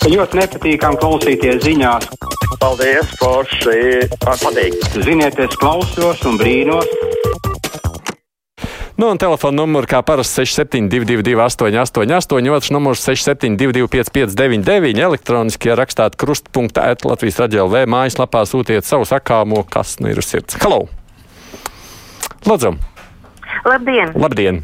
Ļoti nepatīkami klausīties ziņās. Paldies, forši. Patīk. Ziniet, es klausos un brīnos. Nu, un telefona numurs kā parasti 6722, 888, otrs numurs 6722, 559, elektroniski rakstāt krustpunktā, Latvijas raidījā LV mājaslapā sūtiet savu sakāmo, kas nu ir uz sirds. Halo! Lūdzu! Labdien! Labdien!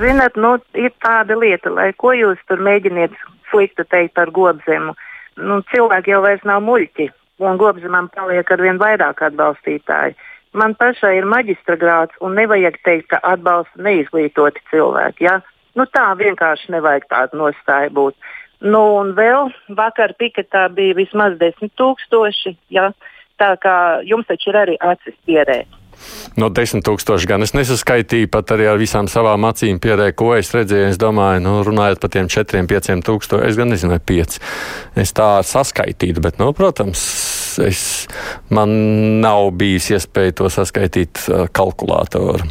Zinat, nu, ir tāda lieta, lai ko jūs tur mēģiniet sliktu teikt par gobzemu. Nu, cilvēki jau vairs nav muļķi, un gobzemam paliek ar vien vairāk atbalstītāji. Man pašai ir maģistra grāts, un nevajag teikt, ka atbalsta neizglītoti cilvēki. Ja? Nu, tā vienkārši nevajag tāda nostāja būt. Nu, un vēl vakar piketā bija vismaz desmit tūkstoši. Ja? Tā kā jums taču ir arī acis pierēt. No desmit tūkstoši gan es nesaskaitīju, pat arī ar visām savām acīm pierēju, ko es redzēju. Es domāju, nu, runājot par tiem četriem, pieciem tūkstošiem, es gan nezinu, vai pieci. Es tā saskaitītu, bet, nu, protams, es, man nav bijis iespēja to saskaitīt kalkulātoru.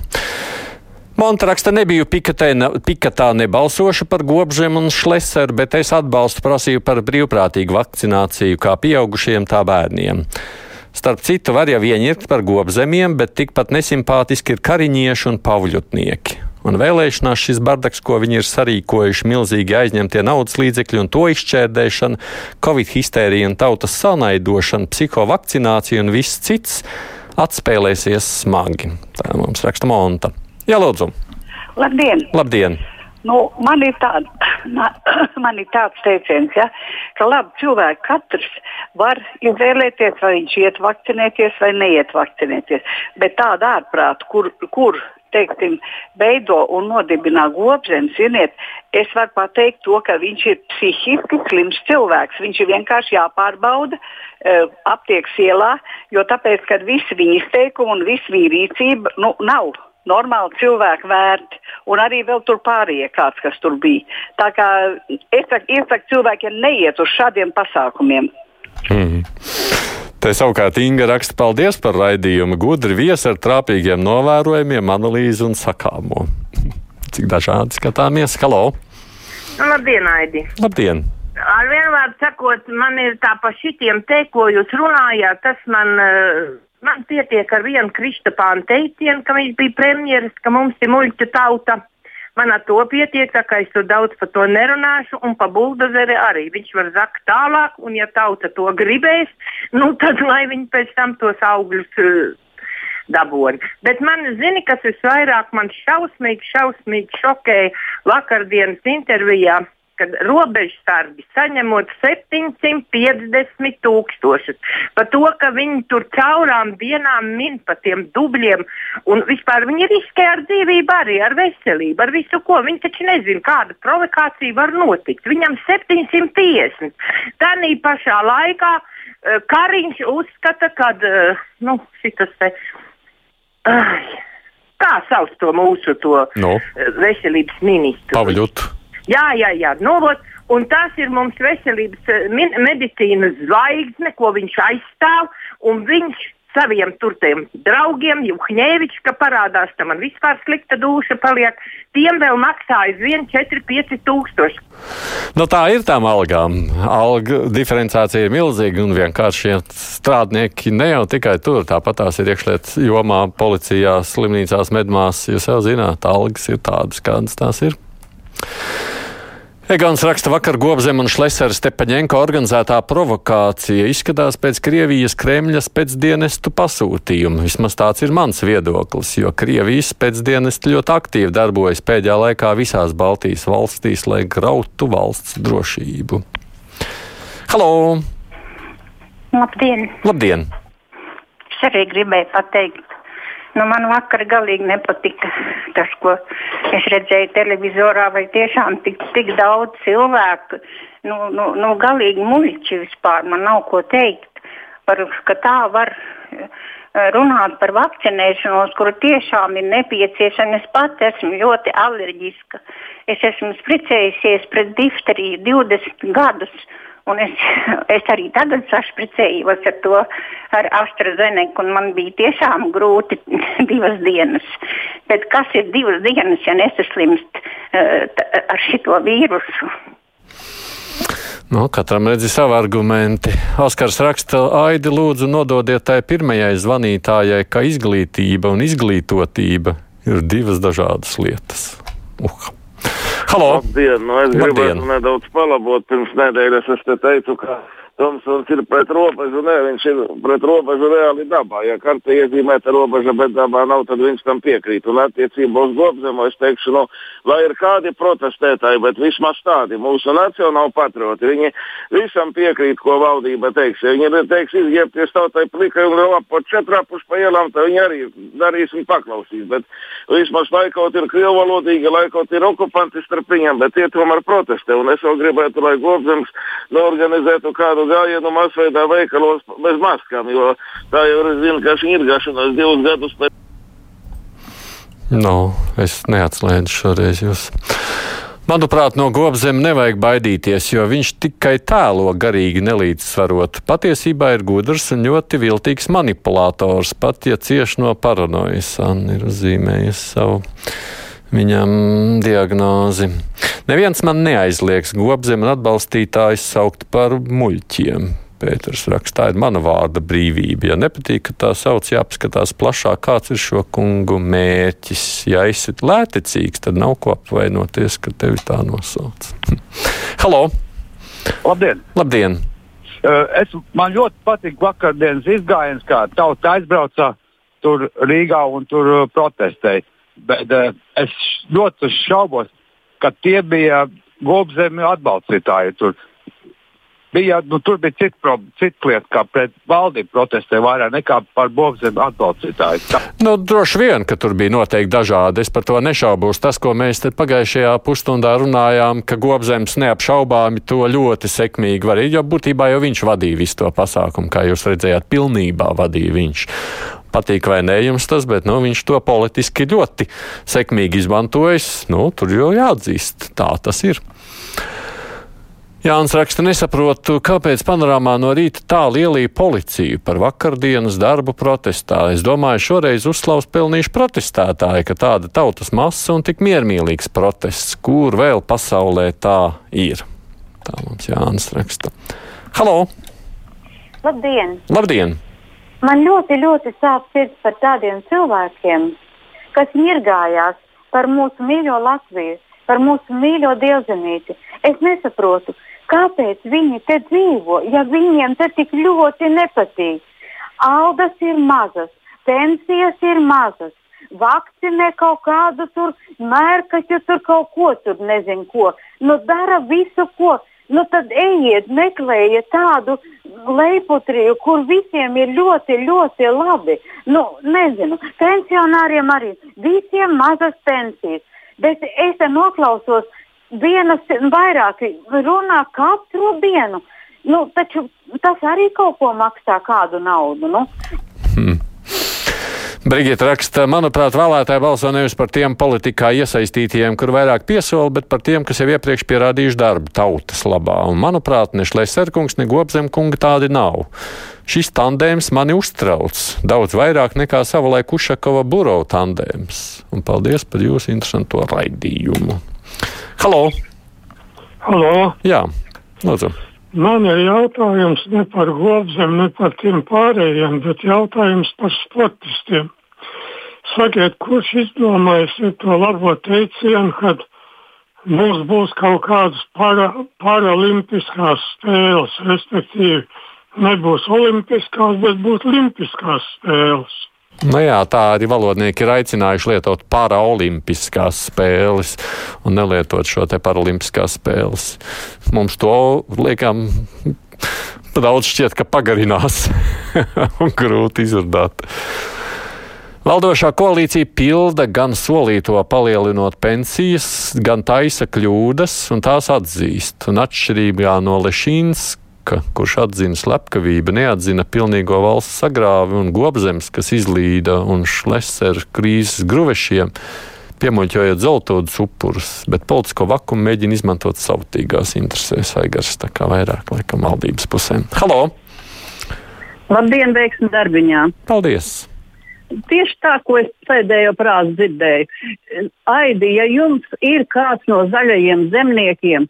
Montaraksta nebija pikatē, pikatā nebalsoša par gobžiem un šleseru, bet es atbalstu prasību par brīvprātīgu vakcināciju kā pieaugušiem, tā bērniem. Starp citu, var jau ieņemt par gobzemiem, bet tikpat nesimpātiski ir kariņieši un pavļutnieki. Un vēlēšanās šis bardaks, ko viņi ir sarīkojuši, milzīgi aizņemtie naudas līdzekļi un to izšķērdēšana, covid histērija un tautas sanaidošana, psihovakcinācija un viss cits atspēlēsies smagi. Tā mums raksta Monta. Jā, lūdzu! Labdien! Labdien. Nu, man, ir tād, man ir tāds teiciens, ja, ka labi, cilvēki katrs var izvēlēties, vai viņš iet vakcinēties vai neiet vakcinēties. Bet tāda ārprāta, kur, kur teiksim, veido un nodibina gobzemes, ziniet, es varu pateikt to, ka viņš ir psihiski slims cilvēks. Viņš ir vienkārši jāpārbauda uh, aptiekas ielā, jo tāpēc, ka visi viņa izteikumi un visa viņa rīcība nu, nav normāli cilvēki vērti, un arī vēl tur pārējie kāds, kas tur bija. Tā kā es saku, iesaku cilvēkiem neiet uz šādiem pasākumiem. Mm. Te savukārt Inga raksta paldies par raidījumu. Gudri viesi ar trāpīgiem novērojumiem, analīzi un sakāmo. Cik dažādi skatāmies. Halo! Labdien, Aidi! Labdien! Ar vienu vārdu sakot, man ir tā pa šitiem te, ko jūs runājāt, tas man. Uh, Man pietiek ar vienu Kristapānu teicienu, ka viņš bija premjeras, ka mums ir muļķa tauta. Man ar to pietiek, tā kā es tur daudz par to nerunāšu, un pa buldozeri arī. Viņš var zakt tālāk, un ja tauta to gribēs, nu tad lai viņi pēc tam tos augļus uh, dabūna. Bet man zini, kas visvairāk man šausmīgi, šausmīgi šokēja vakardienas intervijā kad robežsargi saņemot 750 tūkstošus. Par to, ka viņi tur caurām dienām min pa tiem dubļiem un vispār viņi riskē ar dzīvību, arī ar veselību, ar visu ko. Viņi taču nezina, kāda provokācija var notikt. Viņam 750. Tanī pašā laikā uh, Kariņš uzskata, ka uh, nu, šitas te. Uh, kā sauc to mūsu to, no. uh, veselības ministru? Pavļutu. Jā, jā, jā. Nu, ot, un tas ir mums veselības medicīnas zvaigzne, ko viņš aizstāv. Viņš saviem turtiem draugiem, Juhņēvičs, ka parādās, tam man vispār slikta duša paliek, tiem vēl maksā aizvien 4-5 tūkstoši. Nu, tā ir tām algām. Alga diferenciācija ir milzīga un vienkārši strādnieki ne jau tikai tur, tāpat tās ir iekšliet jomā, policijā, slimnīcās, medmās. Jūs jau zināt, algas ir tādas, kādas tās ir. Egons raksta vakar Gobzem un Šlesera Stepaņenko organizētā provokācija izskatās pēc Krievijas Kremļas pēcdienestu pasūtījuma. Vismaz tāds ir mans viedoklis, jo Krievijas pēcdienesti ļoti aktīvi darbojas pēdējā laikā visās Baltijas valstīs, lai grautu valsts drošību. Halo! Labdien! Labdien! Es arī gribēju pateikt, Nu, man vakar galīgi nepatika tas, ko es redzēju televizorā, vai tiešām tik, tik daudz cilvēku, nu, nu, nu galīgi muļķi vispār, man nav ko teikt, par, ka tā var runāt par vakcinēšanos, kuru tiešām ir nepieciešama. Es pat esmu ļoti alerģiska. Es esmu spricējusies pret difteriju 20 gadus. Un es, es arī tagad sašpricējos ar to ar AstraZeneca, un man bija tiešām grūti divas dienas. Bet kas ir divas dienas, ja nesaslimst uh, ar šito vīrusu? Nu, katram redzi savu argumenti. Oskars raksta, Aidi, lūdzu, nododiet tai pirmajai zvanītājai, ka izglītība un izglītotība ir divas dažādas lietas. Uh. Halo! Labdien! Nu, es gribētu nedaudz palabot. Pirms nedēļas es te teicu, ka Tomsons ir pret robežu. Nē, viņš ir pret robežu reāli dabā. Ja kartē iezīmēta robeža, bet dabā nav, tad viņš tam piekrīt. Un attiecībā uz gobzemu es teikšu, nu, lai ir kādi protestētāji, bet vismaz tādi mūsu nacionāli patrioti. Viņi visam piekrīt, ko valdība teiks. Ja viņi teiks, izģērbties tautai plikai un lapot četrapus pa ielām, tad viņi arī darīs un paklausīs. Bet vismaz laikot ir krievvalodīgi, laikot ir okupanti starp viņiem, bet tie tomēr protestē. Un es vēl gribētu, lai gobzems norganizētu kādu gājienu masveidā veikalos bez maskām, jo tā jau ir vienkārši irgašanās divus gadus pēc. Nu, es neatslēdzu šoreiz jūs. Manuprāt, no gobzem nevajag baidīties, jo viņš tikai tēlo garīgi nelīdzsvarot. Patiesībā ir gudrs un ļoti viltīgs manipulators, pat ja cieši no paranojas. Anna ir uzzīmējusi savu viņam diagnozi. Neviens man neaizliegs gobzem un atbalstītājus saukt par muļķiem. Pēters rakstā, ir mana vārda brīvība. Ja nepatīk, ka tā sauc, jāpaskatās plašāk, kāds ir šo kungu mērķis. Ja esi lētecīgs, tad nav ko apvainoties, ka tevi tā nosauc. Halo! Labdien! Labdien! Uh, es, man ļoti patīk vakardienas izgājiens, kā tauta aizbrauca tur Rīgā un tur uh, protestēja. Bet uh, es ļoti šaubos, ka tie bija gobzemi atbalstītāji. Tur bija, nu, tur bija cita cit lieta, kā pret valdību protestē vairāk nekā par gobzemi atbalstītāju. Tā. Nu, droši vien, ka tur bija noteikti dažādi. Es par to nešaubos. Tas, ko mēs pagājušajā pusstundā runājām, ka gobzems neapšaubāmi to ļoti sekmīgi varēja, jo būtībā jau viņš vadīja visu to pasākumu, kā jūs redzējāt, pilnībā vadīja viņš. Patīk vai nē jums tas, bet nu, viņš to politiski ļoti sekmīgi izmantojis. Nu, tur jau jāatzīst, tā tas ir. Jānis raksta, nesaprotu, kāpēc panorāmā no rīta tā lielīja policiju par vakardienas darbu protestā. Es domāju, šoreiz uzslavs pelnījuši protestētāji, ka tāda tautas masa un tik miermīlīgs protests, kur vēl pasaulē tā ir. Tā mums Jānis raksta. Halo! Labdien! Labdien! Man ļoti, ļoti sāp sirds par tādiem cilvēkiem, kas ņirgājās par mūsu mīļo Latviju, par mūsu mīļo dievzemīti. Es nesaprotu, kāpēc viņi te dzīvo, ja viņiem te tik ļoti nepatīk. Algas ir mazas, pensijas ir mazas, vakcinē kaut kādu tur mērkaķu, tur kaut ko tur nezinu ko. Nu, dara visu, ko. Nu, tad ejiet, meklējiet tādu leiputriju, kur visiem ir ļoti, ļoti labi. Nu, nezinu, pensionāriem arī visiem mazas pensijas. Bet es noklausos, vienas vairāki runā katru dienu. Nu, taču tas arī kaut ko maksā, kādu naudu. Nu. Brigita raksta, manuprāt, vēlētāji balso nevis par tiem politikā iesaistītiem, kur vairāk piesola, bet par tiem, kas jau iepriekš pierādījuši darbu tautas labā. Un, manuprāt, ne Šlēserkungs, ne Gobzemkunga tādi nav. Šis tandēms mani uztrauc daudz vairāk nekā savulaik Ušakova burova tandēms. Un paldies par jūsu interesanto raidījumu. Halo! Halo! Jā, lūdzu! Man ir jautājums ne par gobzem, ne par tiem pārējiem, bet jautājums par sportistiem. Sakiet, kurš izdomājis to labo teicienu, kad mums būs kaut kādas para, paralimpiskās spēles, respektīvi nebūs olimpiskās, bet būs olimpiskās spēles. Nu jā, tā arī valodnieki ir aicinājuši lietot paraolimpiskās spēles un nelietot šo te paralimpiskās spēles. Mums to liekam. Daudz šķiet, ka pagarinās un grūti izrunāt. Valdošā koalīcija pilda gan solīto palielinot pensijas, gan taisa kļūdas, un tās atzīst. Un atšķirībā no Lešīnas, kurš atzina slepkavību, neatzina pilnīgo valsts sagrāvi un gobzems, kas izlīda un šleseru krīzes gruvešiem, piemuļķojot zeltodus upurus, bet politisko vakumu mēģina izmantot savtīgās interesēs, aigars tā kā vairāk laikam valdības pusēm. Halo! Labdien, veiksmi darbiņā! Paldies! Tieši tā, ko es pēdējo prātu dzirdēju. Aidi, ja jums ir kāds no zaļajiem zemniekiem,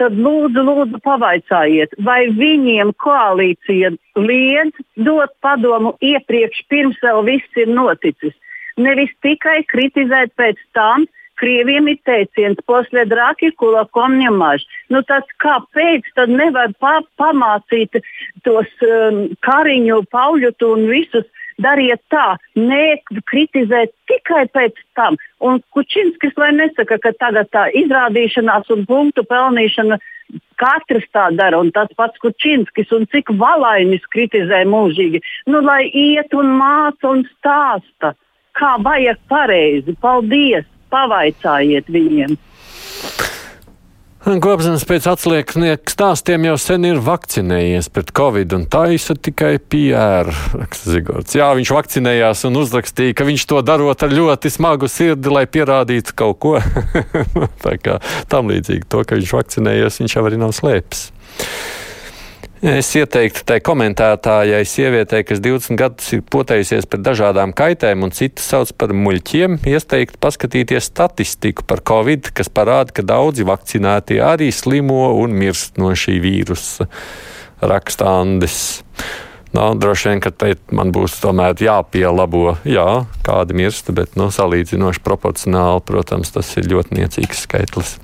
tad lūdzu, lūdzu pavaicājiet, vai viņiem koalīcija liedz dot padomu iepriekš, pirms vēl viss ir noticis. Nevis tikai kritizēt pēc tam, Krieviem ir teiciens, posle draki, kulakom ņemaž. Nu, tas kāpēc tad nevar pa, pamācīt tos um, kariņu, pauļutu un visus dariet tā, nekritizēt tikai pēc tam. Un Kučinskis lai nesaka, ka tagad tā izrādīšanās un punktu pelnīšana katrs tā dara, un tas pats Kučinskis, un cik valainis kritizē mūžīgi. Nu, lai iet un māca un stāsta, kā vajag pareizi. Paldies! Pavaicājiet viņiem! Gobsams pēc atlieknieku stāstiem jau sen ir vakcinējies pret covid un taisa tikai PR, raksta Zigords. Jā, viņš vakcinējās un uzrakstīja, ka viņš to darot ar ļoti smagu sirdi, lai pierādītu kaut ko. Tā kā tam līdzīgi to, ka viņš vakcinējies, viņš jau arī nav slēpis. Es ieteiktu tai komentētājai, sievietei, kas 20 gadus ir potējusies pret dažādām kaitēm un citas sauc par muļķiem, ieteikt paskatīties statistiku par covid, kas parāda, ka daudzi vakcinētie arī slimo un mirst no šī vīrusa. Raksta Andis. Nu, droši vien, ka te man būs tomēr jāpielabo, jā, kādi mirst, bet nu, salīdzinoši proporcionāli, protams, tas ir ļoti niecīgs skaitlis.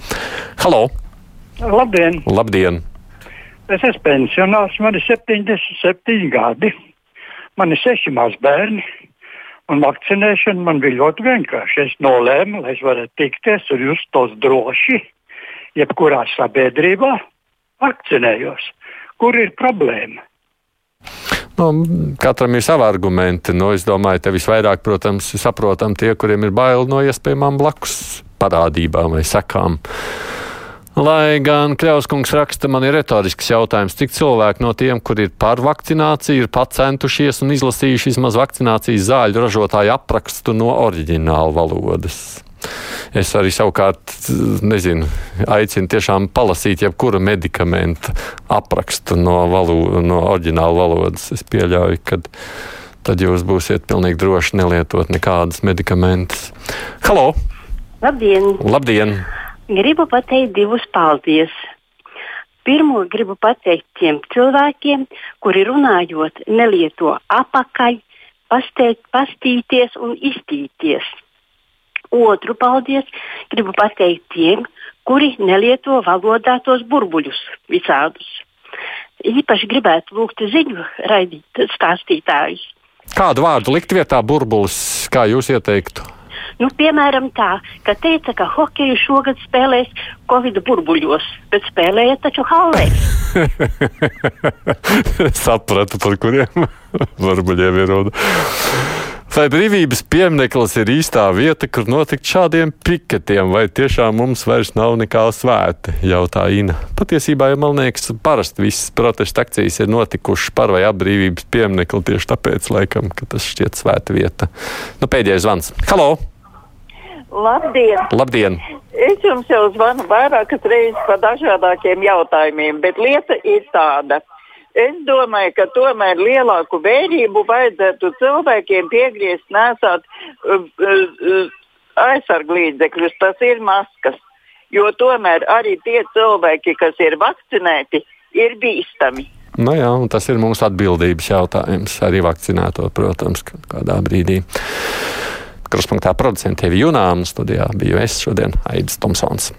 Halo! Labdien! Labdien! Es esmu pensionārs, man ir 77 gadi, man ir seši mazbērni. Un vakcinēšana man bija ļoti vienkārša. Es nolēmu, lai es varētu tikties un justos droši, jebkurā sabiedrībā, vakcinējos. Kur ir problēma? Nu, katram ir savi argumenti. Nu, es domāju, ka visvairāk, protams, ir saprotami tie, kuriem ir bail no iespējamām blakus parādībām vai sekām. Lai gan Kļauskungs raksta, man ir retorisks jautājums, cik cilvēki no tiem, kur ir par vakcināciju, ir pacentušies un izlasījuši vismaz vakcinācijas zāļu ražotāju aprakstu no oriģināla valodas. Es arī savukārt nezinu, aicinu tiešām palasīt jebkuru medikamentu aprakstu no, valo, no oriģināla valodas. Es pieļauju, ka tad jūs būsiet pilnīgi droši nelietot nekādas medikamentus. Halo! Labdien! Labdien! Gribu pateikt divus paldies. Pirmo gribu pateikt tiem cilvēkiem, kuri runājot, nelieto apakaļ, pasteikt, pastīties un iztīties. Otru paldies gribu pateikt tiem, kuri nelieto valodā tos burbuļus visādus. Īpaši gribētu lūgt ziņu raidīt stāstītājus. Kādu vārdu likt vietā burbulis, kā jūs ieteiktu? Nu, piemēram, tā, ka teica, ka hokeju šogad spēlēs Covid burbuļos, bet spēlēja taču hallē. Sapratu, par kuriem burbuļiem ir runa. Vai brīvības piemineklis ir īstā vieta, kur notikt šādiem piketiem, vai tiešām mums vairs nav nekā svēta? Jautā Ina. Patiesībā, ja man liekas, parasti visas protesta akcijas ir notikušas par vai ap brīvības pieminekli tieši tāpēc, laikam, ka tas šķiet svēta vieta. Nu, pēdējais zvans. Halo! Labdien! Labdien! Es jums jau zvanu vairākas reizes par dažādākiem jautājumiem, bet lieta ir tāda. Es domāju, ka tomēr lielāku vērību vajadzētu cilvēkiem piegriezt nesāt uh, uh, aizsarglīdzekļus, tas ir maskas. Jo tomēr arī tie cilvēki, kas ir vakcinēti, ir bīstami. Nu jā, tas ir mūsu atbildības jautājums. Arī vakcinēto, protams, kādā brīdī. Kruspunktā producentiem Junām studijā biju es šodien Aidis Tomsons.